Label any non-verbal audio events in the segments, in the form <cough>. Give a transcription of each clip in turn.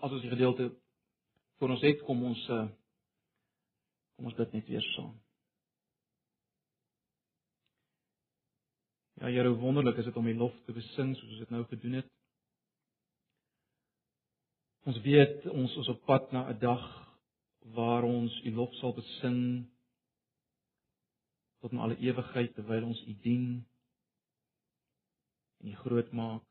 as ons die gedeelte vir ons het, kom ons uh kom ons dit net weer saam. Ja, Here, wonderlik is dit om U lof te besing soos ons dit nou gedoen het. Ons weet ons is op pad na 'n dag waar ons U lof sal besing tot in alle ewigheid terwyl ons U dien en U groot maak.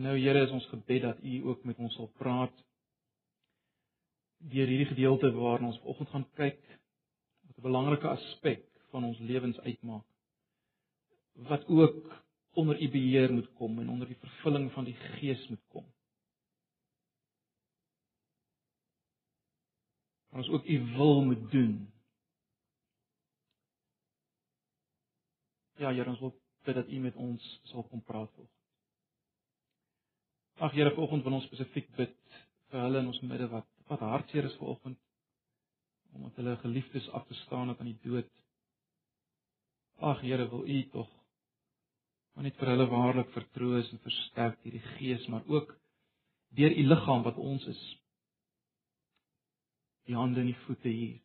En nou Here, is ons gebed dat U ook met ons sal praat deur hierdie gedeelte waarna ons vanoggend gaan kyk wat 'n belangrike aspek van ons lewens uitmaak wat ook onder U beheer moet kom en onder die vervulling van die Gees moet kom. Ons ook U wil moet doen. Ja, Here, ons wil bid dat U met ons sal kom praat vanoggend. Ag Here, vanoggend wil ons spesifiek bid vir hulle in ons midde wat wat hartseer is vanoggend omdat hulle geliefdes afgestaan het aan die dood. Ag Here, wil U tog maar net vir hulle waarlik vertroos en versterk hierdie gees, maar ook deur U liggaam wat ons is. Die hande en die voete hier.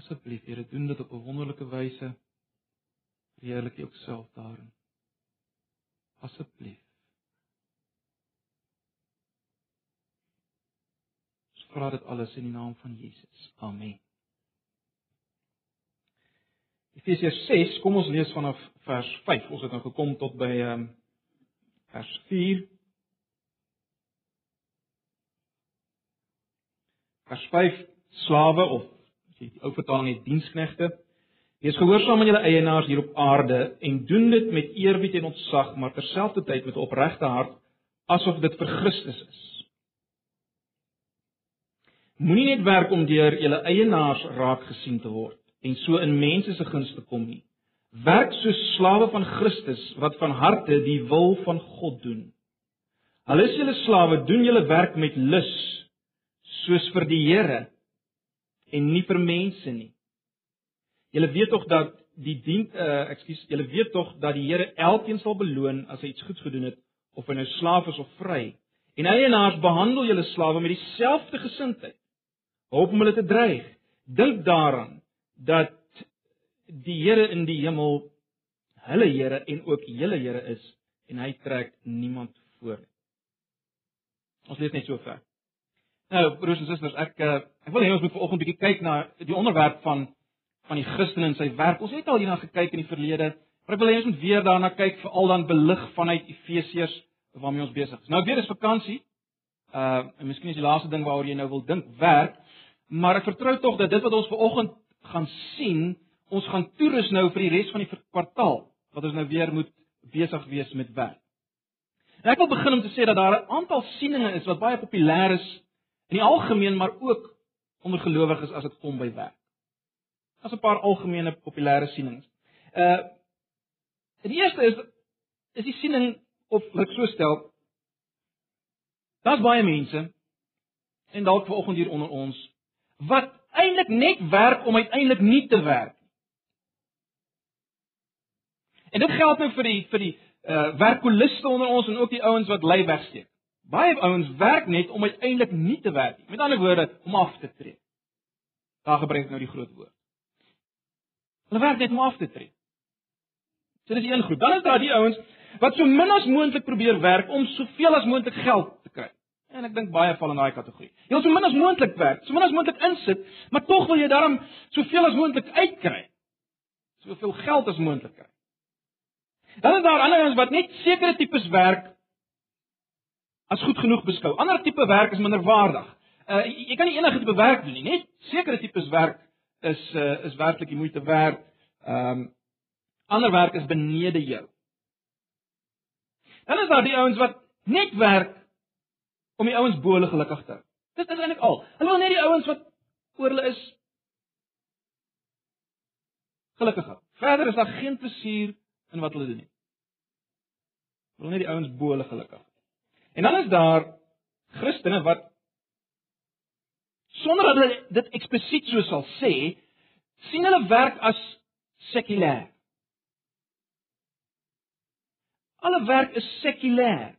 Asseblief Here, doen dit op 'n wonderlike wyse. Verheerlik U ook self daarin. Asseblief. Vra dit alles in die naam van Jesus. Amen. Efesiërs 6, kom ons lees vanaf vers 5. Ons het nou gekom tot by ehm um, vers 4. Vers 5 slawe of as jy die ou vertaling het diensknegte. Wees gehoorsaam aan julle eienaars hier op aarde en doen dit met eerbied en ontzag, maar terselfdertyd met opregte hart asof dit vir Christus is. Moenie net werk om deur julle eienaars raak gesien te word en so in mense se guns te kom nie. Werk soos slawe van Christus wat van harte die wil van God doen. Al is julle slawe, doen julle werk met lus soos vir die Here en nie vir mense nie. Julle weet tog dat die dien uh ekskuus, julle weet tog dat die Here elkeen sal beloon as hy iets goeds gedoen het of hy nou slaaf is of vry. En eienaars behandel julle slawe met dieselfde gesindheid hoop om hulle te dreig. Dink daaraan dat die Here in die hemel hulle Here en ook julle Here is en hy trek niemand voor nie. Ons lees net so ver. Nou, broers en susters, ek eh, ek wil hê ons moet vanoggend 'n bietjie kyk na die onderwerp van van die Christen en sy werk. Ons het al hierna gekyk in die verlede, maar ek wil hê ons moet weer daarna kyk veral dan belig vanuit Efesiërs waarmee ons besig is. Nou weer is vakansie. Uh en miskien is die laaste ding waaroor jy nou wil dink, werk. Maar ek vertrou tog dat dit wat ons vanoggend gaan sien, ons gaan toerus nou vir die res van die kwartaal wat ons nou weer moet besig wees met werk. En ek wil begin om te sê dat daar 'n aantal sieninge is wat baie populêr is in die algemeen, maar ook onder gelowiges as dit kom by werk. Daar's 'n paar algemene populêre sienings. Uh die eerste is is die siening of ek so stel, daar's baie mense en dalk vanoggend hier onder ons wat eintlik net werk om uiteindelik nie te werk nie. En dit geld nou vir die vir die uh werkoliste onder ons en ook die ouens wat lei wegsteek. Baie ouens werk net om uiteindelik nie te werk nie. Met ander woorde, om af te tree. Daar gebruik ek nou die groot woord. Hulle werk net om af te tree. So dis een groep. Dan is daar die ouens wat so min as moontlik probeer werk om soveel as moontlik geld. En ek dink baie val in daai kategorie. Jy wil so min as moontlik werk, so min as moontlik insit, maar tog wil jy daarom soveel as moontlik uitkry. Soveel geld as moontlik kry. Dan is daar ander ons wat net sekere tipes werk as goed genoeg beskou. Ander tipe werk is minderwaardig. Uh jy kan nie enige tipe werk doen nie, net sekere tipes werk is uh is werklik die moeite werd. Ehm um, ander werk is benede jou. Dan is daar die ouens wat net werk om die ouens bo hulle gelukkig te hou. Dit is eintlik al. Hulle wil net die ouens wat oor hulle is gelukkig hou. Verder is daar geen plesier in wat hulle doen nie. Hulle wil net die ouens bo hulle gelukkig hou. En dan is daar Christene wat sonder dat hulle dit eksplisiet so sal sê, sien hulle werk as sekulêr. Alle werk is sekulêr.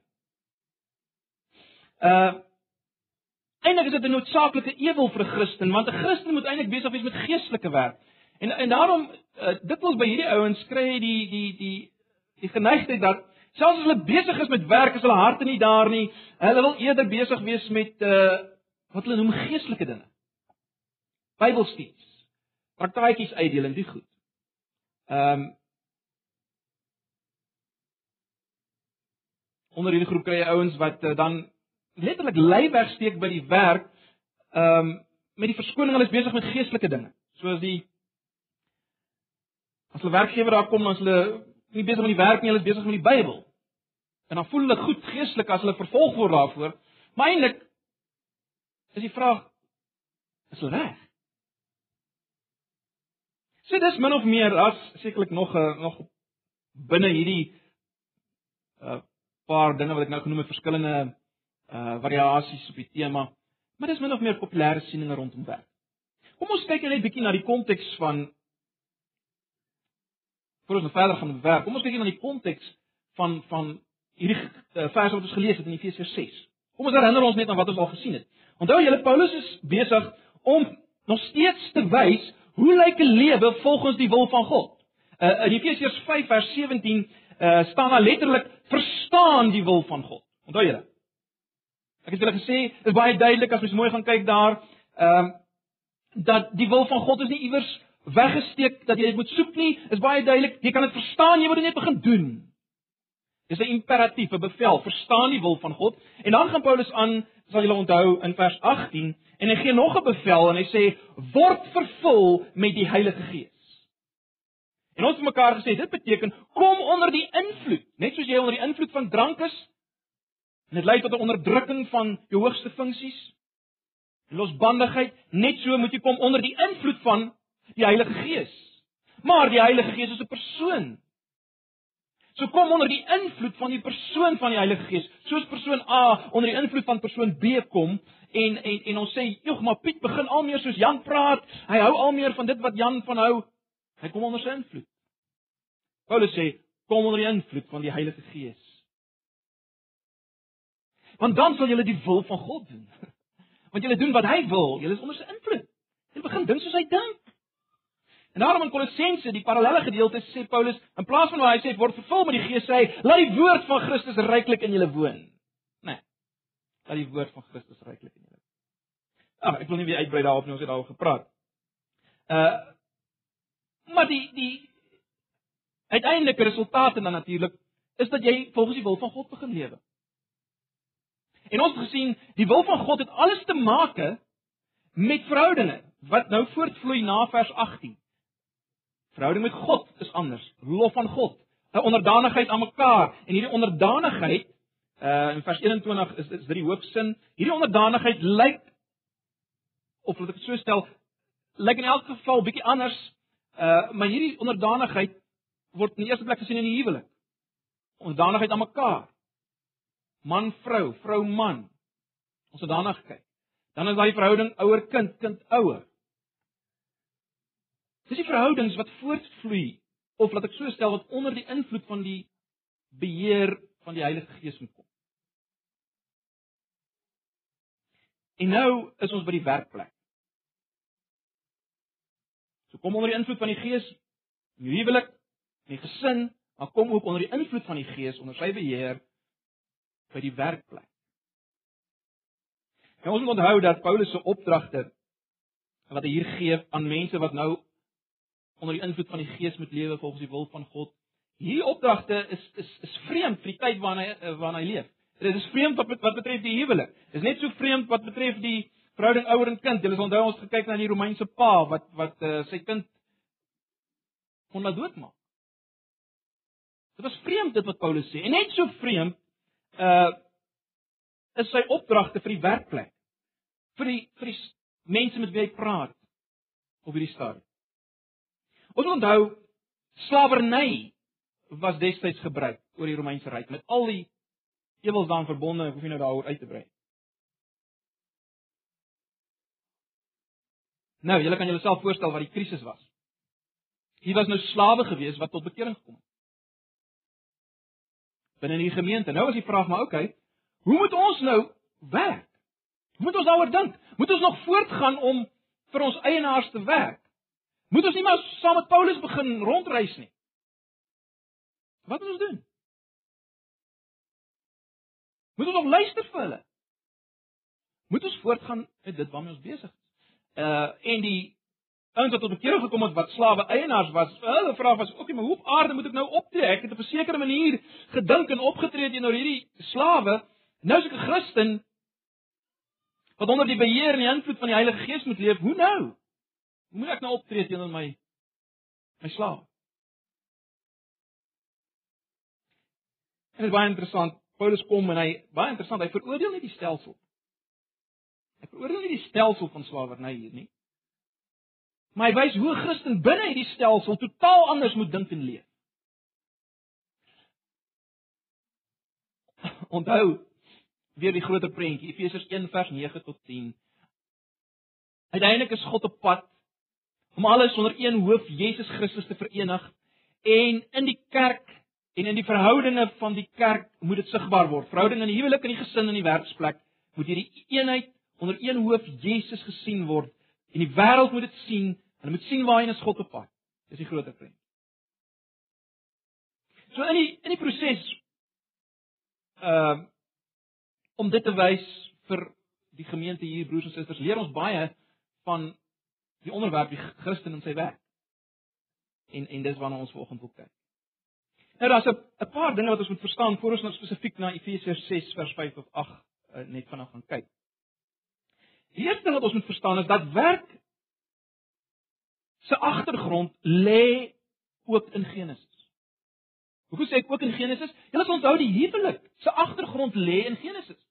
Uh Eindelik is dit 'n noodsaaklike ewel vir 'n Christen, want 'n Christen moet eintlik besig wees met geestelike werk. En en daarom uh, dit wil by hierdie ouens kry die die die die geneigtheid dat selfs as hulle besig is met werk, is hulle harte nie daar nie. Hulle wil eerder besig wees met uh wat hulle noem geestelike dinge. Bybelstudies. Praktiekies uitdeel en die goed. Ehm um, onder hierdie groep kry jy ouens wat uh, dan letterlik lei wegsteek by die werk ehm um, met die verskoning hulle is besig met geestelike dinge. Soos die as hulle werkgewer daar kom, is hulle nie besig met die werk nie, hulle is besig met die Bybel. En dan voel hulle goed geestelik as hulle vervolg word daarvoor. Maar eintlik is die vraag is hulle reg? So dis min of meer as sekerlik nog 'n uh, nog binne hierdie 'n uh, paar dinge wat ek nou genoem het verskillende uh variasies op die tema, maar dis min of meer populêre sieninge rondom werk. Kom ons kyk net 'n bietjie na die konteks van voor ons nou verder gaan werk. Kom ons kyk na die konteks van van hierdie uh, vers wat ons gelees het in Efesiërs 6. Kom ons herinner ons net aan wat ons al gesien het. Onthou julle Paulus is besig om nog steeds te wys hoe lyk 'n lewe volgens die wil van God. Uh in Efesiërs 5 vers 17 uh staan daar letterlik verstaan die wil van God. Onthou julle? Ek het julle gesê, dit is baie duidelik as mens mooi gaan kyk daar, ehm um, dat die wil van God is nie iewers weggesteek dat jy dit moet soek nie, is baie duidelik. Jy kan dit verstaan, jy moet dit net begin doen. Dis 'n imperatief, 'n bevel, verstaan die wil van God. En dan gaan Paulus aan, sal julle onthou in vers 18, en hy gee nog 'n bevel en hy sê word vervul met die Heilige Gees. En ons het mekaar gesê dit beteken kom onder die invloed, net soos jy onder die invloed van drank is, En dit lei tot 'n onderdrukking van jou hoogste funksies. Losbandigheid, net so moet jy kom onder die invloed van die Heilige Gees. Maar die Heilige Gees is 'n persoon. So kom onder die invloed van die persoon van die Heilige Gees. Soos persoon A onder die invloed van persoon B kom en en en ons sê, "Jog, maar Piet begin al meer soos Jan praat. Hy hou al meer van dit wat Jan van hou. Hy kom onder sy invloed." Paulus sê, "Kom onder die invloed van die Heilige Gees." Want dan sal julle die wil van God doen. <laughs> Want julle doen wat hy wil, julle is onder sy invloed. Jy begin dink soos hy dink. En daarom in Kolossense, die parallelle gedeelte sê Paulus, in plaas van waar hy sê word vervul met die Gees, sê hy, laat die woord van Christus ryklik in julle woon. Nee. Laat die woord van Christus ryklik in julle. Ag, ek wil nie weer uitbrei daarop nie, ons het daaroor gepraat. Uh maar die die uiteindelike resultate dan natuurlik is dat jy volgens die wil van God begin lewe. En ons het gesien, die wil van God het alles te maak met verhoudinge wat nou voortvloei na vers 18. Verhouding met God is anders, lof van God, 'n onderdanigheid aan mekaar en hierdie onderdanigheid uh in vers 21 is is dit die hoofsin. Hierdie onderdanigheid lyk of laat ek dit so stel, lyk in elk geval bietjie anders. Uh maar hierdie onderdanigheid word in die eerste plek gesien in die huwelik. Onderdanigheid aan mekaar man vrou, vrou man. Ons het daarna gekyk. Dan is daai verhouding ouer kind, kind ouer. Dis die verhoudings wat voortvloei of laat ek so stel wat onder die invloed van die beheer van die Heilige Gees moet kom. En nou is ons by die werkplek. So kom onder die invloed van die Gees, in die huwelik, in die gesin, maar kom ook onder die invloed van die Gees onder sy beheer by die werkplek. En ons moet onthou dat Paulus se opdragte wat hy hier gee aan mense wat nou onder die invloed van die Gees moet lewe volgens die wil van God. Hierdie opdragte is is is vreemd vir die tyd waarin hy waarin hy leef. Dit is vreemd wat wat betref die huwelik. Dit is net so vreemd wat betref die verhouding ouer en kind. Julle onthou ons gekyk na die Romeinse pa wat wat uh, sy kind kon laat doodmaak. Dit was vreemd dit wat Paulus sê. En net so vreemd uh is sy opdragte vir die werkplek. Vir die vir die mense met wie hy praat op hierdie stadium. Ons onthou slawerny was destyds gebruik oor die Romeinse ryk met al die ewels daaraan verbonde, ek hoef nie nou daaroor uit te brei. Nou, julle kan julleself voorstel wat die krisis was. Hier was nou slawe gewees wat tot bekering gekom het. Binne die gemeente. Nou is die vraag maar okay, hoe moet ons nou werk? Moet ons daaroor dink? Moet ons nog voortgaan om vir ons eienaars te werk? Moet ons nie maar saam met Paulus begin rondreis nie? Wat moet ons doen? Moet ons nog luister vir hulle? Moet ons voortgaan met dit waarmee ons besig is? Uh en die ouens wat tot bekering gekom het wat slawe eienaars was, hulle vraag was, "Oké, okay, maar hoe op aarde moet ek nou optree? Ek het op 'n sekere manier gedink en opgetree teenoor hierdie slawe. Nou is ek 'n Christen wat onder die beheer en die invloed van die Heilige Gees moet leef. Hoe nou? Hoe moet ek nou optree teenoor my my slawe?" En dit is baie interessant. Paulus kom en hy baie interessant, hy veroordeel nie die stelsel. Hy veroordeel nie die stelsel van slawerny hier nie. Maar hy wys hoe 'n Christen binne hierdie stelsel totaal anders moet dink en leef. <laughs> Onthou weer die groter prentjie, Efesiërs 1 vers 9 tot 10. Uiteindelik is God op pad om alles onder een hoof, Jesus Christus te verenig en in die kerk En in die verhoudinge van die kerk moet dit sigbaar word. Verhoudinge in die huwelik en die gesin en die werksplek moet hierdie eenheid onder een hoof Jesus gesien word. En die wêreld moet dit sien. Hulle moet sien waarheen is God op pad. Dis die groter prent. So in die in die proses uh om dit te wys vir die gemeente hier broers en susters, leer ons baie van die onderwerp die Christen en sy werk. En en dis waarna ons vanoggend wil kyk. Nou daar's 'n 'n paar dinge wat ons moet verstaan voor ons nou spesifiek na Efesiërs 6 vers 5 of 8 uh, eh, net vanaand gaan kyk. Die eerste ding wat ons moet verstaan is dat werk se agtergrond lê ook in Genesis. Hoe sê ek ook in Genesis? Jy moet onthou die huwelik se agtergrond lê in Genesis.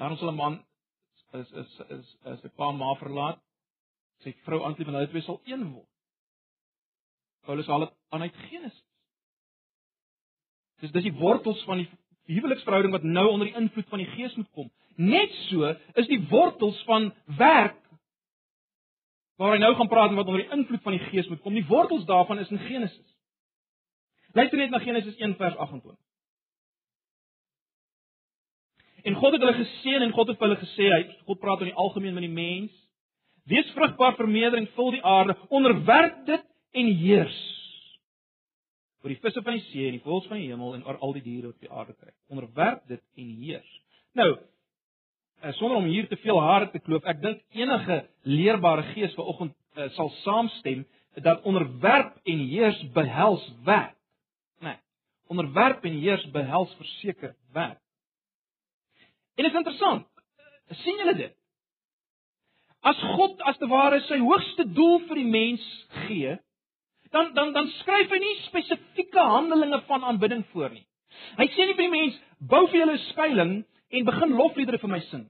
Daarom sal 'n man is is is as 'n pa ma verlaat, sy vrou aanklim en hulle twee sal een word. Paulus haal dit aan uit Genesis. Dis dis die wortels van die huweliksverhouding wat nou onder die invloed van die Gees moet kom. Net so is die wortels van werk waar hy nou gaan praat en wat onder die invloed van die Gees moet kom. Die wortels daarvan is in Genesis. Luister net na Genesis 1 vers 28. En God het hulle geseën en God het hulle gesê, hy God praat in die algemeen met die mens. Wees vrugbaar, vermeerder en vul die aarde, onderwerp dit en heers oor die visse van die see en die voëls van die hemel en oor al die diere op die aarde kry. Onderwerp dit en heers. Nou, eh, sonder om hier te veel hare te kloof, ek dink enige leerbare gees vanoggend uh, sal saamstem dat onderwerp en heers behels werk. Nee. Onderwerp en heers behels verseker werk. En dit is interessant. sien julle dit? As God as te ware sy hoogste doel vir die mens gee, dan dan dan skryf hy nie spesifieke handelinge van aanbidding voor nie. Hy sê nie vir die mens bou vir julle 'n skuilings en begin lofliedere vir my sing.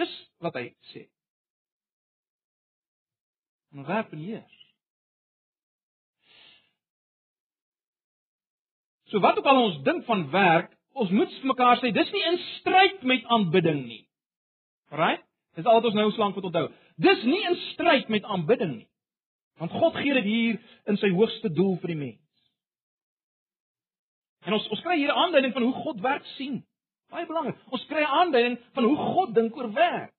Dis wat hy sê. Werk in hier. So wat ook al ons dink van werk, ons moet vir mekaar sê dis nie in stryd met aanbidding nie. Right? Dis al wat ons nou slank moet onthou. Dis nie in stryd met aanbidding nie. Want God gee dit hier in sy hoogste doel vir die mens. En ons ons kry hier 'n aanduiding van hoe God werk sien. Baie belangrik. Ons kry 'n aanduiding van hoe God dink oor werk.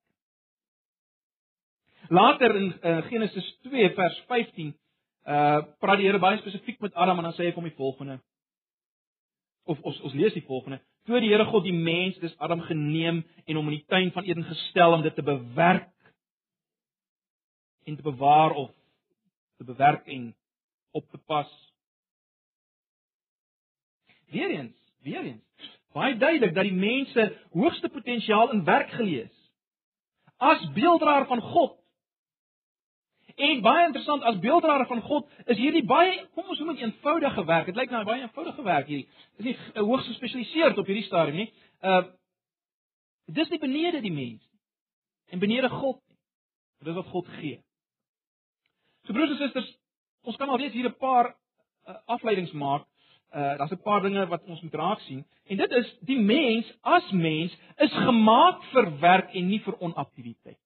Later in uh, Genesis 2 vers 15 uh praat die Here baie spesifiek met Adam en dan sê hy hom die volgende. Of ons ons lees die volgende: Toe die Here God die mens, dis Adam geneem en hom in die tuin van Eden gestel om dit te bewerk en te bewaar of te bewerk en op te pas. Weereens, weereens. Baie duidelik dat die mense hoogste potensiaal in werk gelees. As beelddraer van God. En baie interessant as beelddraer van God is hierdie baie kom ons noem dit eenvoudige werk. Dit lyk na baie eenvoudige werk hierdie. Dit is nie uh, hoogs gespesialiseerd op hierdie stadium nie. Uh dis nie benede die mens nie. En benede God nie. Dit is wat God gee. So broers en susters, ons kan alweer hier 'n paar uh, afleidings maak. Uh daar's 'n paar dinge wat ons moet raak sien. En dit is die mens as mens is gemaak vir werk en nie vir onaktiwiteit.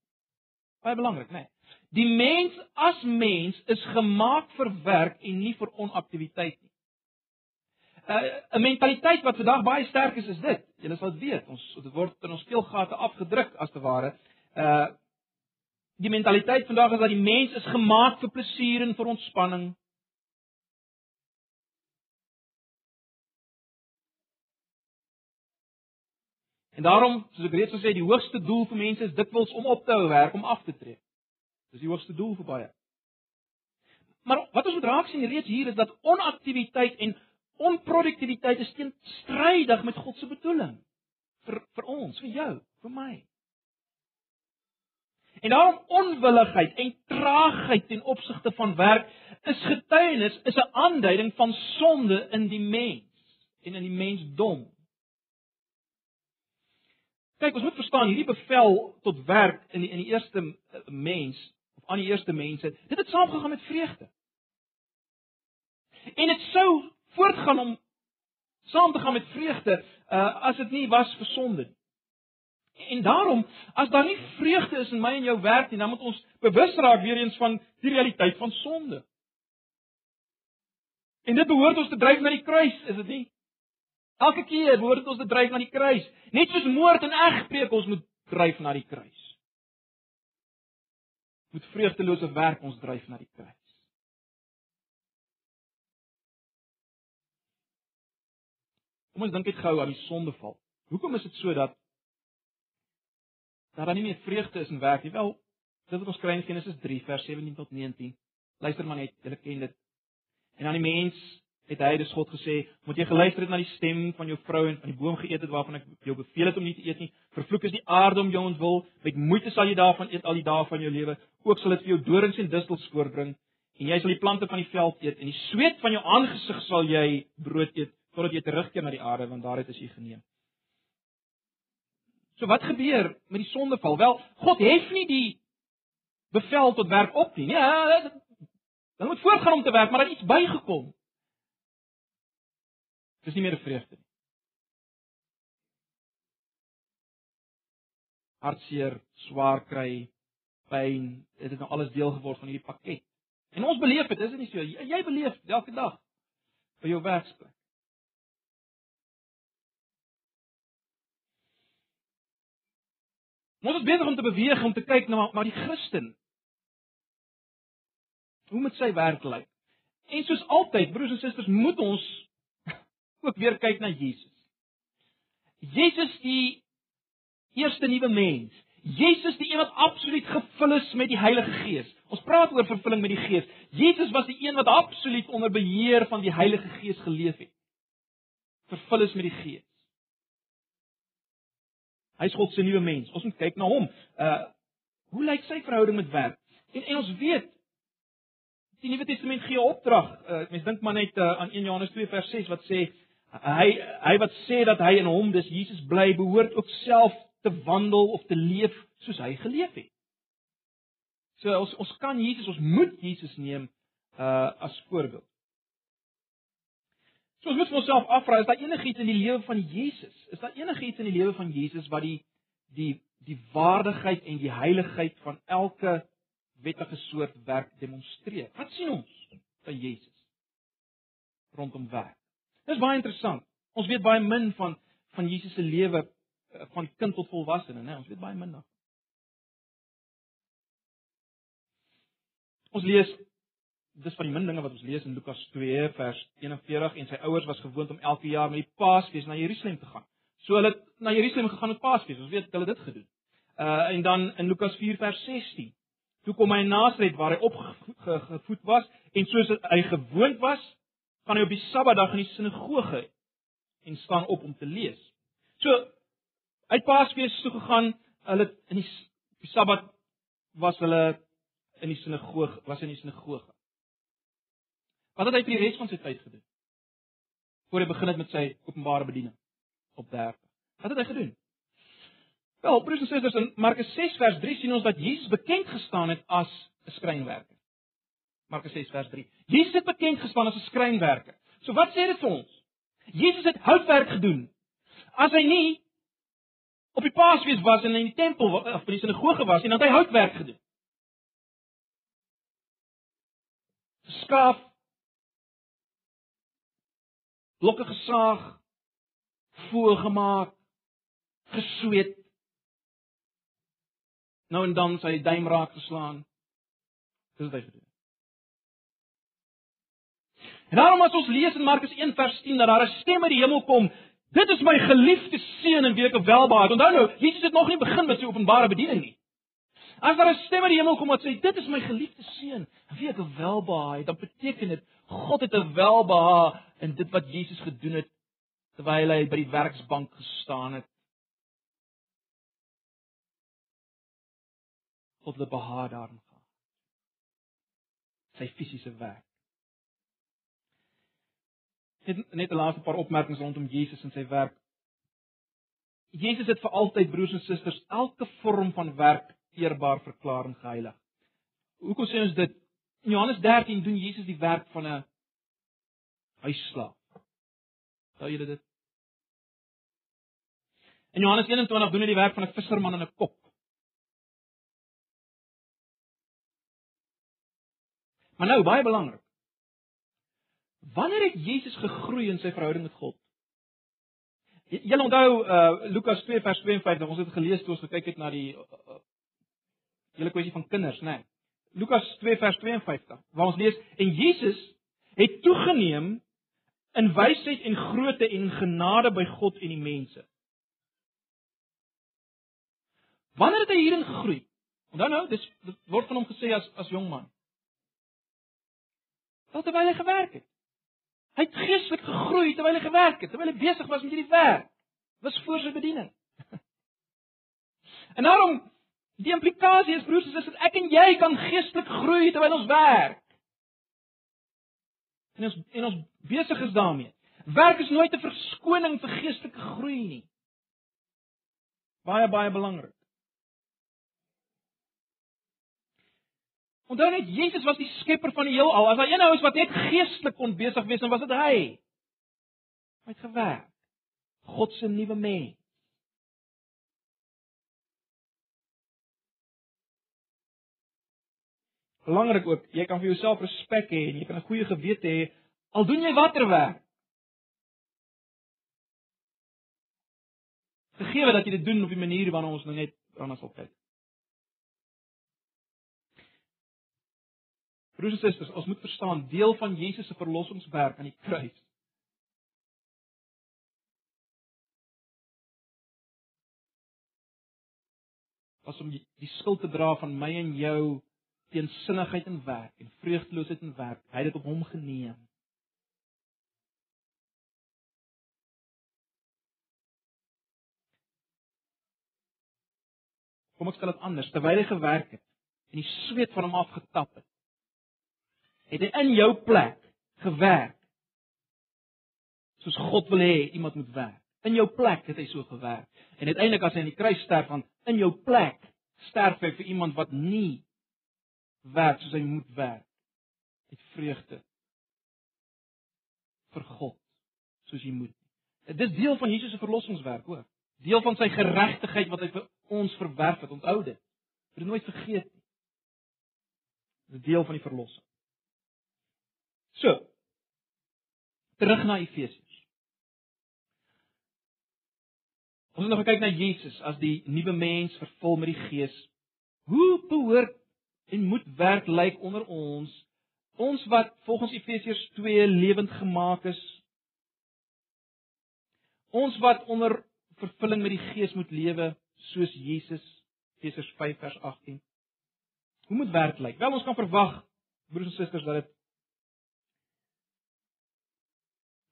Baie belangrik, né? Nee. Die mens as mens is gemaak vir werk en nie vir onaktiwiteit nie. Uh, 'n mentaliteit wat vandag baie sterk is is dit. Julle sal dit weet. Ons dit word in ons speelgate afgedruk as te ware. Uh die mentaliteit vandag is dat die mens is gemaak vir plesier en vir ontspanning. En daarom, soos ek reeds gesê het, die hoogste doel vir mense is dikwels om op te hou werk, om af te tree. Dis die hoogste doel vir baie. Maar wat ons moet raak sien reeds hier is dat onaktiwiteit en onproduktiwiteit is teenstrydig met God se bedoeling vir vir ons, vir jou, vir my. En daarom onwilligheid en traagheid ten opsigte van werk is getuienis, is 'n aanduiding van sonde in die mens en in die mensdom. Kyk, ons moet verstaan hierdie bevel tot werk in die in die eerste mens of aan die eerste mense, dit het saamgegaan met vreugde. En dit sou voortgaan om saam te gaan met vreugde uh, as dit nie was vir sonde nie. En daarom, as daar nie vreugde is in my en jou werk nie, dan moet ons bewus raak weer eens van die realiteit van sonde. En dit behoort ons te dryf na die kruis, is dit nie? Elke keer behoort ons te dryf na die kruis, net soos moord en egbreek ons moet dryf na die kruis. Met vreugdelose werk ons dryf na die kruis. Kom ons dink net gou aan die sondeval. Hoekom is dit so dat dat daar nie meer vreugde is in werk nie? Wel, dit wat ons kry in Genesis 3 vers 17 tot 19. Luister maar net, julle ken dit. En aan die mens het hy dus God gesê, "Moet jy geluister het na die stem van jou vrou en van die boom geëet het waarvan ek jou beveel het om nie te eet nie. Vervloek is die aarde om jou ontwil, met moeite sal jy daarvan eet al die dae van jou lewe. Ook sal dit vir jou dorings en distels voortbring, en jy sal die plante van die veld eet en die sweet van jou aangesig sal jy brood eet totdat jy terugkeer na die aarde want daaruit is jy geneem." So wat gebeur met die sondeval? Wel, God hef nie die bevel tot werk op nie. Ja, dan moet voortgaan om te werk, maar daar het iets bygekom. Dis nie meer 'n vreugde nie. Hartseer, swaar kry, pyn, dit het nou alles deel geword van hierdie pakket. En ons beleef dit, is dit nie so? Jy, beleef elke dag by jou werksplek. Ons is besig om te beweeg om te kyk na na die Christen. Hoe moet sy werk lyk? En soos altyd, broers en susters, moet ons ook weer kyk na Jesus. Jesus die eerste nuwe mens. Jesus die een wat absoluut gevul is met die Heilige Gees. Ons praat oor vervulling met die Gees. Jesus was die een wat absoluut onder beheer van die Heilige Gees geleef het. Vervul is met die Gees. Hy's God se nuwe mens. Ons moet kyk na hom. Uh hoe lyk sy verhouding met werk? En en ons weet die Nuwe Testament gee 'n opdrag. Uh, mens dink maar net uh, aan 1 Johannes 2 vers 6 wat sê hy hy wat sê dat hy in hom dis Jesus bly behoort ook self te wandel of te leef soos hy geleef het. So ons ons kan Jesus, ons moet Jesus neem uh as voorbeeld. So ons moet onsself afvra, is daar enigiets in die lewe van Jesus? Is daar enigiets in die lewe van Jesus wat die die die waardigheid en die heiligheid van elke wettige soort werk demonstreer? Wat sien ons by Jesus rondom werk? Dis baie interessant. Ons weet baie min van van Jesus se lewe eh, van kind tot volwassene, né? Ons weet baie min daarvan. Ons lees dis van die min dinge wat ons lees in Lukas 2 vers 41 en sy ouers was gewoond om elke jaar met die Paasfees na Jerusalem te gaan. So hulle het na Jerusalem gegaan met Paasfees. Ons weet hulle het dit gedoen. Uh en dan in Lukas 4 vers 16. Toe kom hy na Nasaret waar hy opgevoed was en soos hy gewoond was, gaan hy op die Sabbatdag in die sinagoge en staan op om te lees. So uit Paasfees toe gegaan, hulle in die, die Sabbat was hulle in die sinagoge, was in die sinagoge. Wat het hy vir die res van sy tyd gedoen? Voor hy begin het met sy openbare bediening op 30. Wat het hy gedoen? Wel, broers en susters, in Markus 6 vers 3 sien ons dat Jesus bekend gestaan het as 'n skrynwerker. Markus 6 vers 3. Jesus het bekend gestaan as 'n skrynwerker. So wat sê dit vir ons? Jesus het houtwerk gedoen. As hy nie op die Paasfees was en in die tempel of in die sinagoge was nie, dan het hy houtwerk gedoen. geskaaf, blokke gesaag, voë gemaak, gesweet. Nou en dan sy duim raak geslaan. Dis wat hy gedoen. En daarom as ons lees in Markus 1 vers 10 dat daar 'n stem uit die hemel kom, dit is my geliefde seun en wie ek welbehaag. Onthou nou, Jesus het nog nie begin met sy openbare bediening nie. As daar 'n stem uit die hemel kom wat sê dit is my geliefde seun, wie ek welbehaag, dan beteken dit God het 'n welbehaag in dit wat Jesus gedoen het terwyl hy by die werksbank gestaan het. God het behaag daarin gehad. Sy fisiese werk. Net net 'n laaste paar opmerkings rondom Jesus en sy werk. Jesus het vir altyd broers en susters elke vorm van werk eerbaar verklaar en geheilig. Hoekom sê ons dit? In Johannes 13 doen Jesus die werk van 'n huisslaaf. Sou julle dit? In Johannes 21 doen hy die werk van 'n visserman in 'n kop. Maar nou baie belangrik. Wanneer het Jesus gegroei in sy verhouding met God? Julle onthou uh Lukas 2 vers 52, ons het gelees toe ons gekyk het na die uh, uh, hele kwessie van kinders, né? Nee. Lukas 2 vers 52, waar ons lees en Jesus het toegeneem in wysheid en grootte en genade by God en die mense. Wanneer het hy hierin gegroei? Onthou nou, dis word van hom gesê as as jong man. Terwyl hy gewerk het. Hy het geestelik gegroei terwyl hy gewerk het, terwyl hy besig was met hierdie werk. Was voor sy bediening. en daarom die implikasie is broers, is dat ek en jy kan geestelik groei terwyl ons werk. En ons en ons besig is daarmee. Werk is nooit 'n verskoning vir geestelike groei nie. Baie baie belangrik. Onthou net Jesus was die skepper van die heelal. As daar een ou is wat net geestelik kon besig wees, dan was dit hy. Hy het gewerk. God se nuwe mens. Belangrik ook, jy kan vir jouself respek hê en jy kan 'n goeie gewete hê al doen jy watter werk. Gegee dat jy dit doen op die manier waarna ons nou net daarna sal kyk. Broers en susters, ons moet verstaan deel van Jesus se verlossingswerk aan die kruis. Was om die, skuld te dra van my en jou teensinnigheid in werk en vreugdeloosheid in werk. Hy het dit op hom geneem. Kom ek stel dit anders, terwyl hy gewerk het en die sweet van hom afgetap het het hy in jou plek gewerk. Soos God wil hê iemand moet werk. In jou plek het hy so gewerk. En uiteindelik as hy aan die kruis sterf, van in jou plek sterf hy vir iemand wat nie werk soos hy moet werk. Met vreugde vir God soos hy moet. Dit is deel van Jesus se verlossingswerk ook. Deel van sy geregtigheid wat hy vir ons verwerf het. Onthou dit. Moet dit nooit vergeet nie. Dit is deel van die verlossing. So. Terug na Efesiërs. Ons het nog gekyk na Jesus as die nuwe mens vervul met die Gees. Hoe behoort en moet werk lyk onder ons? Ons wat volgens Efesiërs 2 lewend gemaak is. Ons wat onder vervulling met die Gees moet lewe soos Jesus. Efesiërs 5 vers 18. Hoe moet werk lyk? Wel ons kan verwag broers en susters dat dit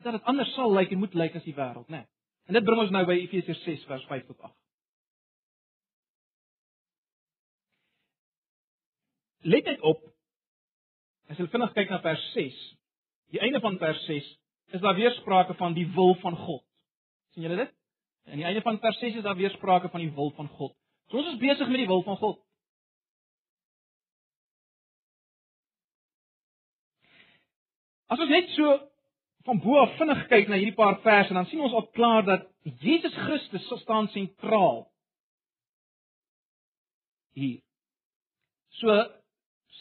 dat dit anders sal lyk en moet lyk as die wêreld, né? Nee. En dit bring ons nou by Efesiërs 6 vers 5 tot 8. Let net op. As jy vinnig kyk na vers 6, die einde van vers 6 is daar weer sprake van die wil van God. sien julle dit? Aan die einde van vers 6 is daar weer sprake van die wil van God. So ons is besig met die wil van God. As ons net so van bo af vinnig kyk na hierdie paar verse en dan sien ons al klaar dat Jesus Christus staan sentraal hier. So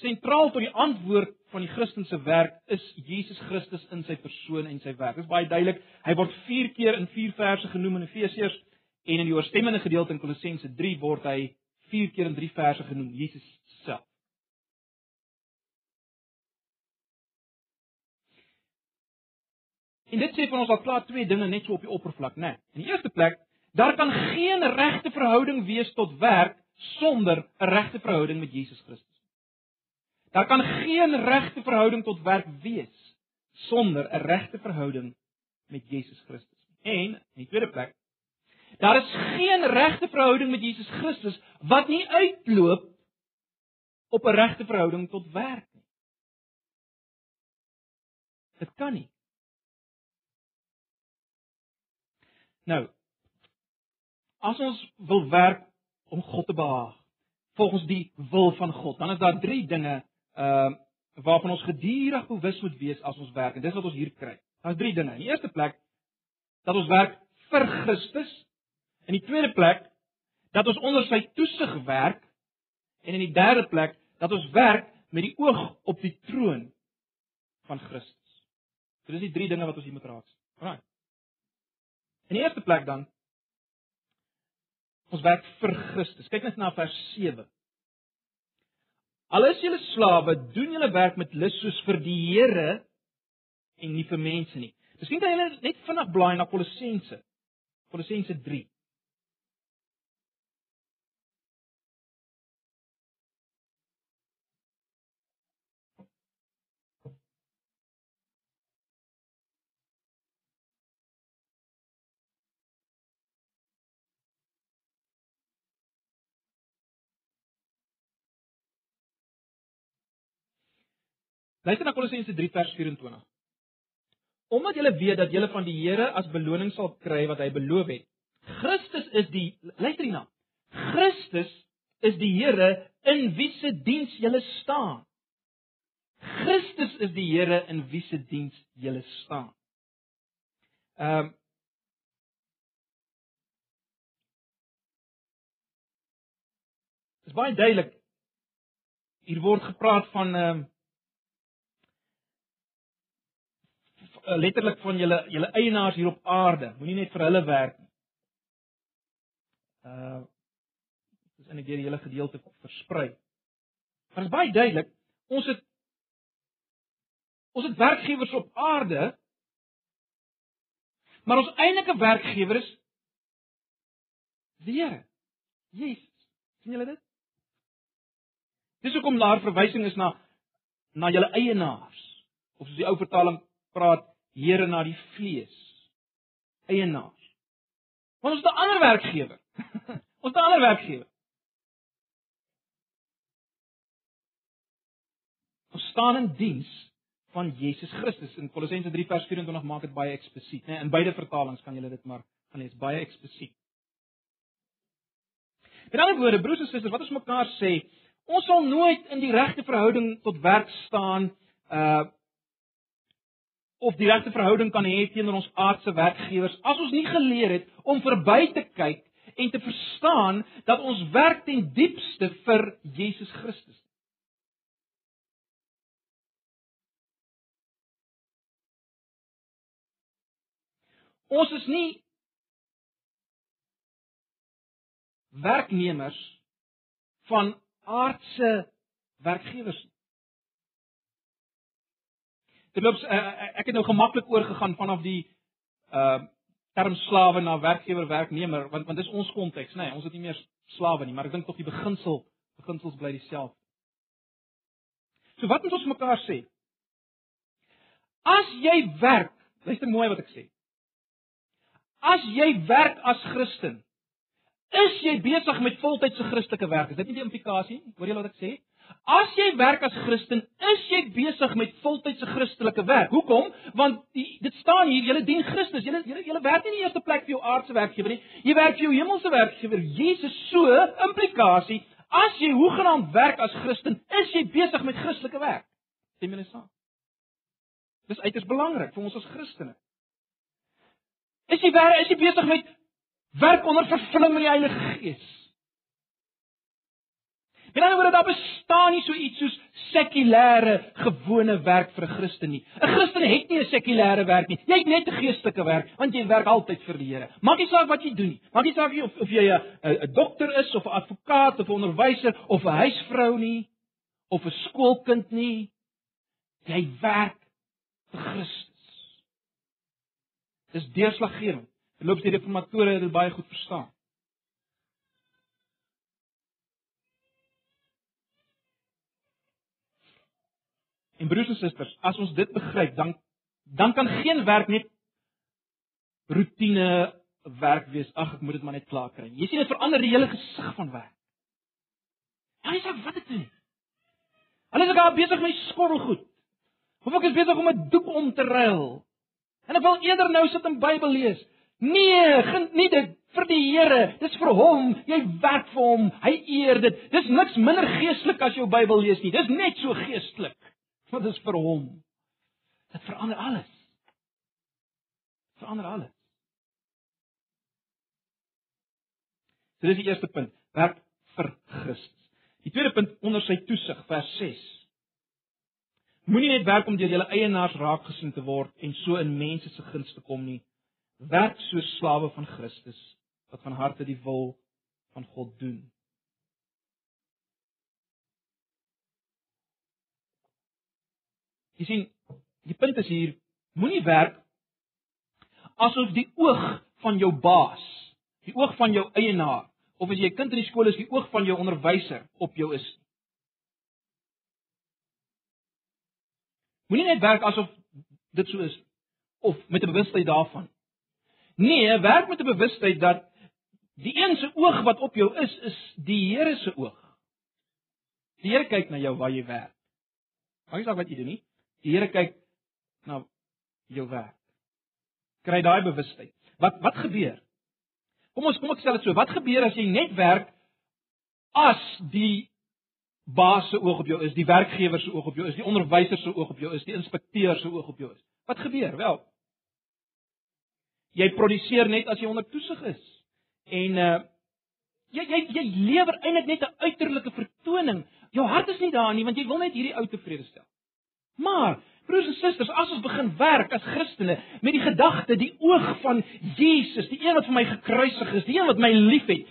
sentraal tot die antwoord van die Christelike werk is Jesus Christus in sy persoon en sy werk. Dit is baie duidelik. Hy word 4 keer in 4 verse genoem in Efesiërs en in die ooreenstemmende gedeelte in Kolossense 3 word hy 4 keer in 3 verse genoem, Jesus En dit sê van ons al klaar twee dinge net so op die oppervlak, né? Nee. In die eerste plek, daar kan geen regte verhouding wees tot werk sonder 'n regte verhouding met Jesus Christus. Daar kan geen regte verhouding tot werk wees sonder 'n regte verhouding met Jesus Christus. En in die tweede plek, daar is geen regte verhouding met Jesus Christus wat nie uitloop op 'n regte verhouding tot werk nie. Dit kan nie. Nou, as ons wil werk om God te behaag, volgens die wil van God, dan is daar drie dinge ehm uh, waarvan ons gedurig bewus moet wees as ons werk. En dis wat ons hier kry. Daar's drie dinge. In die eerste plek dat ons werk vir Christus. In die tweede plek dat ons onder sy toesig werk. En in die derde plek dat ons werk met die oog op die troon van Christus. So dis die drie dinge wat ons hier moet raak sien. Right. In die eerste plek dan ons werk vir Christus. Kyk net na vers 7. Al is julle slawe, doen julle werk met lus soos vir die Here en nie vir mense nie. Miskien kan julle net vinnig blaai na Kolossense. Kolossense 3. Luister na Kolossense 3 vers 24. Omdat julle weet dat julle van die Here as beloning sal kry wat hy beloof het. Christus is die luister hierna. Christus is die Here in wie se diens julle staan. Christus is die Here in wie se diens julle staan. Ehm um, Dit is baie duidelik. Hier word gepraat van ehm um, letterlik van julle julle eienaars hier op aarde. Moenie net vir hulle werk nie. Uh dis in 'n keer die hele gedeelte versprei. Maar dit is baie duidelik, ons het ons het werkgewers op aarde. Maar ons eintlike werkgewer is die Here. Jesus. sien julle dit? Dis hoekom daar verwysing is na na julle eienaars of soos die ou vertaling praat Here na die vlees. Eienaars. Want ons het 'n ander werkgewer. <laughs> ons het 'n ander werkgewer. Ons staan in diens van Jesus Christus in Kolossense 3 vers 24 maak dit baie eksplisiet, né? In beide vertalings kan jy dit maar gaan lees baie eksplisiet. In ander woorde, broers en susters, wat ons mekaar sê, ons sal nooit in die regte verhouding tot werk staan uh of die regte verhouding kan hê teenoor ons aardse werkgewers as ons nie geleer het om verby te kyk en te verstaan dat ons werk ten diepste vir Jesus Christus. Ons is nie werknemers van aardse werkgewers nie. Terloops uh, ek het nou gemaklik oorgegaan vanaf die uh term slawe na werkgewer werknemer want want dis ons konteks nê nee, ons het nie meer slawe nie maar ek dink tog die beginsel beginsels bly dieselfde. So wat moet ons mekaar sê? As jy werk, luister mooi wat ek sê. As jy werk as Christen, is jy besig met voltydse Christelike werk. Is dit nie die implikasie? Hoor jy wat ek sê? As jy werk as Christen, is jy besig met voltydse Christelike werk. Hoekom? Want die, dit staan hier, jy dien Christus. Jy jy werk nie in die eerste plek vir jou aardse werkgewer nie. Jy werk vir jou hemelse werkgewer, Jesus. So, implikasie, as jy hoegenaamd werk as Christen, is jy besig met Christelike werk. Stem jy mee saam? Dis uiters belangrik vir ons as Christene. Is jy werk, is jy besig met werk onder vervulling met die Heilige Gees? En dan word daar bestaan nie so iets soos sekulêre gewone werk vir 'n Christen nie. 'n Christen het nie 'n sekulêre werk nie. Jy het net 'n geestelike werk, want jy werk altyd vir die Here. Maak nie saak wat jy doen nie. Maak nie saak of of jy 'n 'n dokter is of 'n advokaat of 'n onderwyser of 'n huisvrou nie of 'n skoolkind nie. Jy werk vir Christus. Dis deurslaggewend. Verloops die reformatore het dit baie goed verstaan. En broers en susters, as ons dit begryp, dan dan kan geen werk net rotine werk wees. Ag, ek moet dit maar net klaar kry. Jy sien dit verander die hele gesig van werk. Jy sê wat dit doen. Hulle is daar besig met skottelgoed. Of ek is besig om 'n doek om te ruil. En ek wil eerder nou sit en Bybel lees. Nee, geniet dit vir die Here. Dis vir hom. Jy werk vir hom. Hy eer dit. Dis niks minder geestelik as jou Bybel lees nie. Dis net so geestelik. Wat is vir hom? Dit verander alles. Verander alles. So dis die eerste punt. Werk vir Christus. Die tweede punt onder sy toesig, vers 6. Moenie net werk om deur julle eienaars raak gesien te word en so in mense se gunste kom nie. Werk soos slawe van Christus wat van harte die wil van God doen. Jy sien, die punt is hier, moenie werk asof die oog van jou baas, die oog van jou eienaar of as jy 'n kind in die skool is, die oog van jou onderwyser op jou is. Moenie net werk asof dit so is of met 'n bewustheid daarvan. Nee, werk met 'n bewustheid dat die een se oog wat op jou is, is die Here se oog. Die Here kyk na jou waar jy werk. Maak nie saak wat jy doen nie. Die Here kyk na jou werk. Kry daai bewustheid. Wat wat gebeur? Kom ons kom ek stel dit so. Wat gebeur as jy net werk as die baas se oog op jou is, die werkgewer se oog op jou is, die onderwyser se oog op jou is, die inspekteur se oog op jou is? Wat gebeur? Wel, jy produseer net as jy onder toesig is. En uh jy jy jy lewer eintlik net 'n uiterlike vertoning. Jou hart is nie daar nie want jy wil net hierdie ou tevrede stel. Maar broers en susters, as ons begin werk as Christene met die gedagte, die oog van Jesus, die een wat vir my gekruisig is, die een wat my liefhet.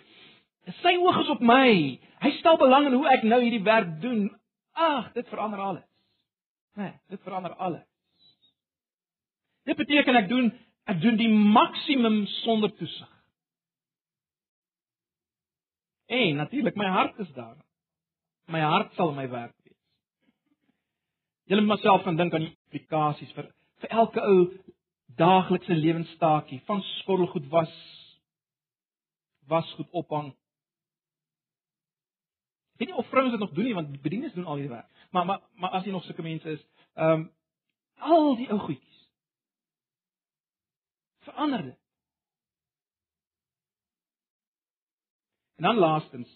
Sy oog is op my. Hy stel belang in hoe ek nou hierdie werk doen. Ag, dit verander alles. Nee, dit verander alles. Dit beteken ek doen ek doen die maksimum sonder toesig. En natuurlik my hart is daar. My hart sal my werk Julle moet myself gaan dink aan die implikasies vir vir elke ou daaglikse lewenstaakie van skottelgoed was was goed ophang. Ek weet nie of vrouens dit nog doen nie want bedienis doen al hierdie werk. Maar maar maar as jy nog sulke mense is, ehm um, al die ou goedjies. Verander dit. En dan laastens,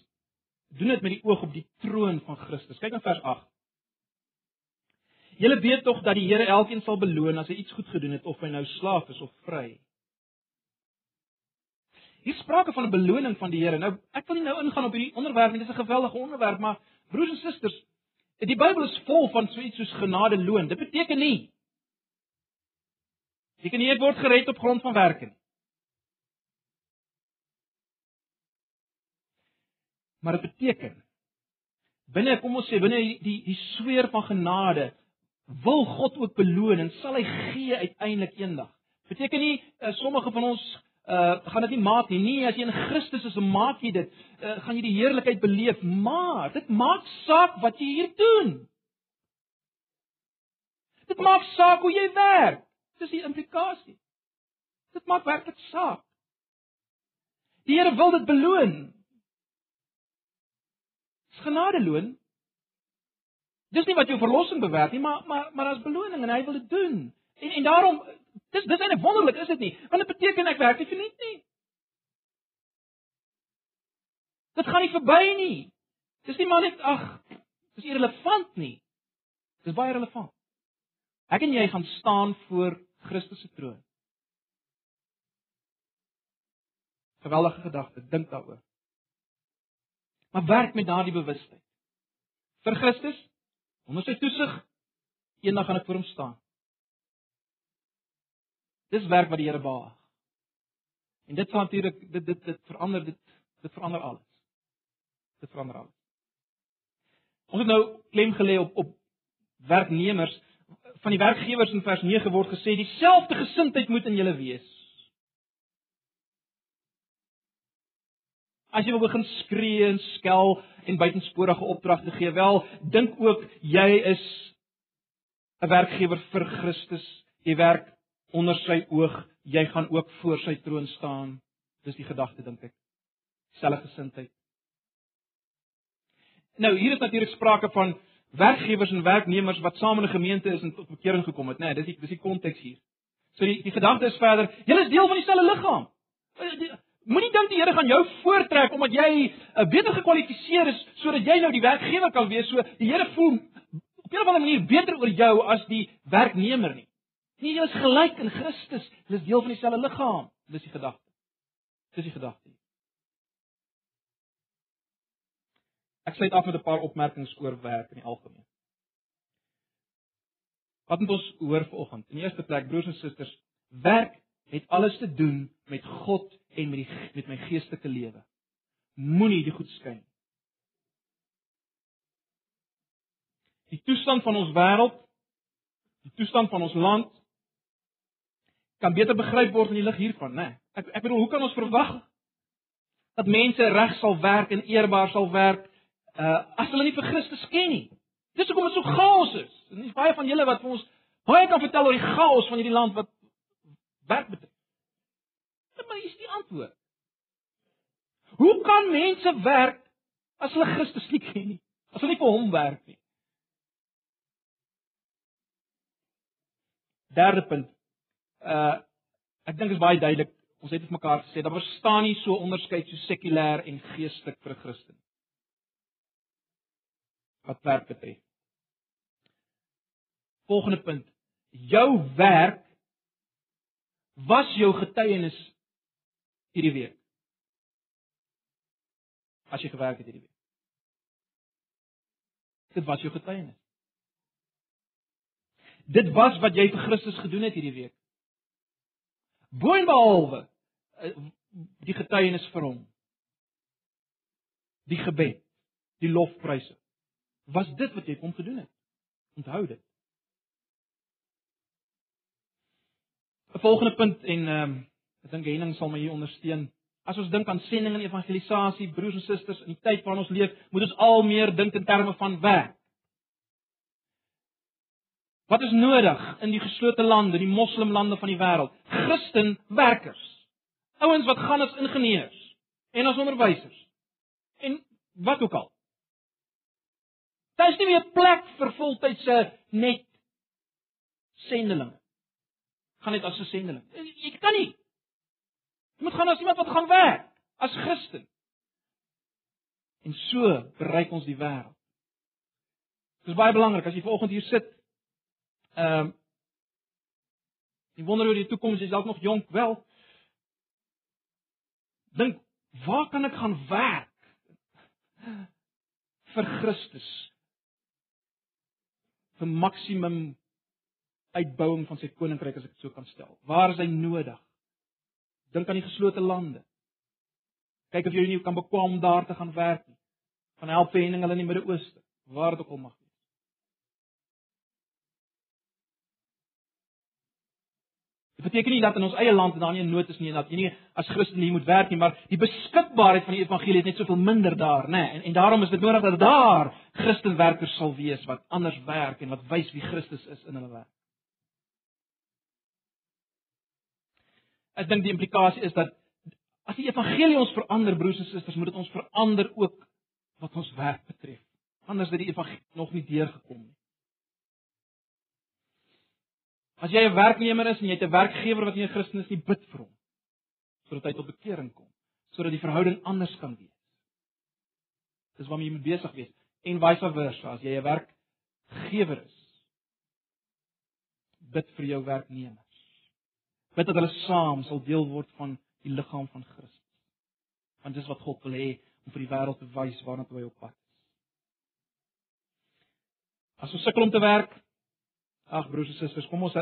doen dit met die oog op die troon van Christus. Kyk na vers 8. Julle weet tog dat die Here elkeen sal beloon as hy iets goed gedoen het of hy nou slaaf is of vry. Hier sprake van 'n beloning van die Here. Nou, ek wil nie nou ingaan op hierdie onderwerp nie. Dit is 'n geweldige onderwerp, maar broers en susters, die Bybel is vol van so iets soos genade loon. Dit beteken nie jy kan nie word gered op grond van werke nie. Maar dit beteken binne kom ons sê binne die die, die sweer van genade wil God ook beloon en sal hy gee uiteindelik eendag. Beteken nie uh, sommige van ons uh gaan dit nie maak nie. Nee, as jy in Christus is, maak jy dit. Uh, gaan jy die heerlikheid beleef, maar dit maak saak wat jy hier doen. Dit maak saak hoe jy werk. Dis die implikasie. Dit maak werklik saak. Die Here wil dit beloon. Dis genade loon. Dis nie wat jou verlossing bewerk nie, maar maar maar as beloning en hy wil dit doen. En en daarom dis dis eintlik wonderlik, is dit nie? Want dit beteken ek werk nie vir niks nie. Dit gaan nie verby nie. Dis nie maar net ag, dis irrelevant nie. Dis baie relevant. Ek en jy gaan staan voor Christus se troon. Geweldige gedagte, dink daaroor. Maar werk met daardie bewustheid. vir Christus onder sy toesig. Eendag gaan ek voor hom staan. Dis werk wat die Here behaag. En dit sal natuurlik dit dit dit verander dit dit verander alles. Dit verander alles. Ons het nou klem gelê op op werknemers van die werkgewers in vers 9 word gesê dieselfde gesindheid moet in julle wees. As jy wil begin skree en skel en buitensporige opdragte gee, wel, dink ook jy is 'n werkgewer vir Christus. Jy werk onder sy oog, jy gaan ook voor sy troon staan. Dis die gedagte dink ek. Selfe gesindheid. Nou hier is natuurlik sprake van werkgewers en werknemers wat saam in 'n gemeente is en tot bekering gekom het, né? Nee, dis die dis die konteks hier. So die die gedagte is verder, julle is deel van dieselfde liggaam. Moenie dink die Here gaan jou voortrek omdat jy uh, beter gekwalifiseer is sodat jy nou die werkgewer kan wees. So die Here voel op 'n of ander manier beter oor jou as die werknemer nie. Nee, jy is gelyk in Christus. Jy is deel van dieselfde liggaam. Dis die gedagte. Dis die gedagte. Ek sluit af met 'n paar opmerkings oor werk in die algemeen. Wat moet ons hoor vanoggend? In die eerste plek, broers en susters, werk het alles te doen met God en met die met my geestelike lewe. Moenie die goed skyn. Die toestand van ons wêreld, die toestand van ons land kan beter begryp word in die lig hiervan, né? Nee. Ek ek bedoel, hoe kan ons verwag dat mense reg sal werk en eerbaar sal werk uh as hulle nie vir Christus ken nie? Dis hoekom dit so chaos is. En dis baie van julle wat vir ons baie kan vertel oor die chaos van hierdie land wat werk betref. Hier is die antwoord. Hoe kan mense werk as hulle Christus nie ken nie? As hulle nie vir hom werk nie? Derde punt. Uh ek dink dit is baie duidelik. Ons het dit mekaar gesê, daar bestaan nie so onderskeid so sekulêr en geestelik vir 'n Christen. Wat werk betref. Volgende punt. Jou werk was jou getuienis hierdie week? As jy gewerk het hierdie week. Dit was jou getuienis. Dit was wat jy vir Christus gedoen het hierdie week. Boonbehalwe eh, die getuienis vir hom. Die gebed, die lofpryse. Was dit wat jy kom gedoen het? Onthou dit. 'n Volgende punt en ehm um, Ek dink Henning sal my hier ondersteun. As ons dink aan sending en evangelisasie, broers en susters, in die tyd waarin ons leef, moet ons al meer dink in terme van werk. Wat is nodig in die geslote lande, die moslimlande van die wêreld? Christen werkers. Ouens wat gaan as ingenieurs en as onderwysers. En wat ook al. Daar is nie meer plek vir voltydse net sendelinge. Gaan net as 'n sendeling. Jy kan nie Jy moet gaan as iemand wat gaan werk as Christen. En so bereik ons die wêreld. Dit is baie belangrik as jy vanoggend hier sit. Ehm um, Jy wonder oor die toekoms, jy's dalk nog jonk, wel. Dink, waar kan ek gaan werk vir Christus? vir maksimum uitbouing van sy koninkryk as ek dit so kan stel. Waar is hy nodig? Dink aan die geslote lande. Kyk of jy nie kan bekwam om daar te gaan werk nie. Gaan help vending hulle in die Midde-Ooste, waar dit ook al mag wees. Dit beteken nie dat in ons eie land daar nie 'n nood is nie en dat jy nie as Christen hier moet werk nie, maar die beskikbaarheid van die evangelie is net soveel minder daar, nê? Nee, en en daarom is dit nodig dat daar Christenwerkers sal wees wat anders werk en wat wys wie Christus is in hulle werk. Ek dink die implikasie is dat as die evangelie ons verander broers en susters, moet dit ons verander ook wat ons werk betref. Anders het die evangelie nog nie deurgekom nie. As jy 'n werknemer is en jy het 'n werkgewer wat nie 'n Christen is nie, bid vir hom sodat hy tot bekering kom, sodat die verhouding anders kan wees. Dis waarmee jy moet besig wees en vice versa as jy 'n werkgewer is. Bid vir jou werknemer bid dat hulle saam sal deel word van die liggaam van Christus. Want dis wat God wil hê om vir die wêreld te wys waarna hy op pad is. As ons sukkel om te werk, ag broers en susters, kom ons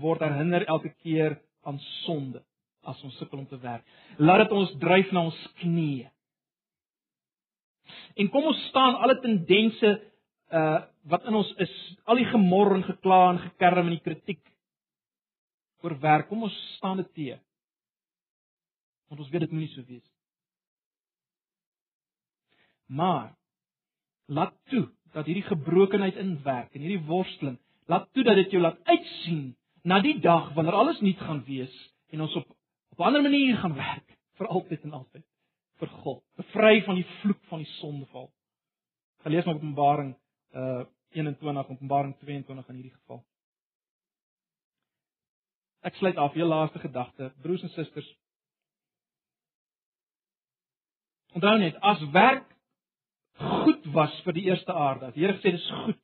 word herinner elke keer aan sonde as ons sukkel om te werk. Laat dit ons dryf na ons knieë. En kom ons staan alle tendense uh wat in ons is, al die gemor en gekla en gekerm en die kritiek oor werk, kom ons staan dit teë. Want ons weet dit moenie so wees nie. Maar laat toe dat hierdie gebrokenheid inwerk en hierdie worsteling, laat toe dat dit jou laat uitsien na die dag wanneer alles nuut gaan wees en ons op op 'n ander manier gaan werk vir altyd en altyd vir God, bevry van die vloek van die sondeval. Gelees maar Openbaring uh 21 Openbaring 22 in hierdie geval. Ek sluit af, heel laaste gedagte, broers en susters. Onthou net, as werk goed was vir die eerste aarde, as die Here gesê dit is goed,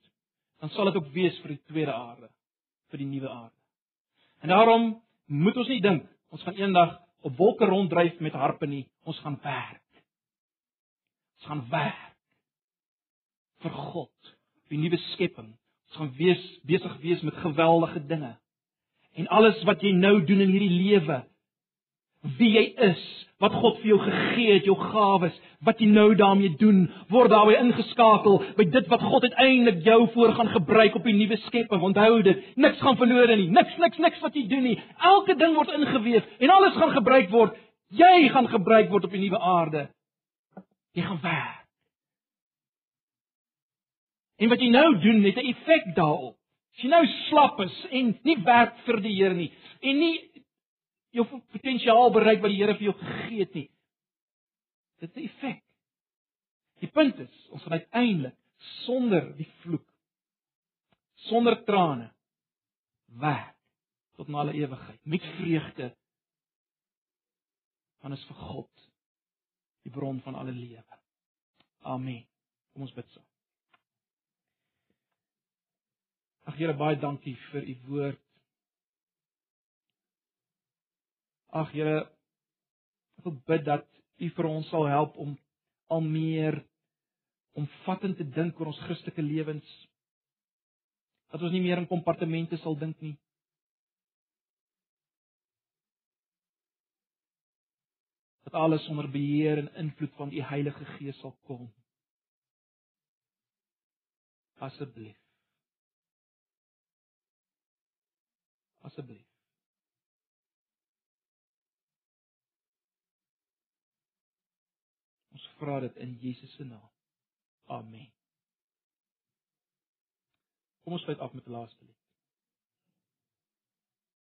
dan sal dit ook wees vir die tweede aarde, vir die nuwe aarde. En daarom moet ons nie dink ons gaan eendag op wolke ronddryf met harpe nie, ons gaan werk. Ons gaan werk vir God, die nuwe skepping. Ons gaan wees besig wees met geweldige dinge. En alles wat jy nou doen in hierdie lewe, wie jy is, wat God vir jou gegee het, jou gawes, wat jy nou daarmee doen, word daarbey ingeskakel by dit wat God uiteindelik jou voor gaan gebruik op die nuwe skepping. Onthou dit, niks gaan verlore nie, niks niks niks wat jy doen nie. Elke ding word ingeweef en alles gaan gebruik word. Jy gaan gebruik word op die nuwe aarde. Jy gaan werk. En wat jy nou doen het 'n effek daarop. As jy nou slap is en nie werk vir die Here nie en nie jou potensiaal bereik wat die Here vir jou gegee het nie. Dit het 'n effek. Die punt is, ons gaan uiteindelik sonder die vloek sonder trane werk tot na alle ewigheid met vreugde want is vir God die bron van alle lewe. Amen. Kom ons bid saam. Ag Here baie dankie vir u woord. Ag Here, ek wil bid dat U vir ons sal help om al meer omvattend te dink oor ons Christelike lewens. Dat ons nie meer in kompartemente sal dink nie. Dat alles onder beheer en invloed van U Heilige Gees sal kom. Asseblief. Asseblief. vra dit in Jesus se naam. Amen. Kom ons sluit af met die laaste lied.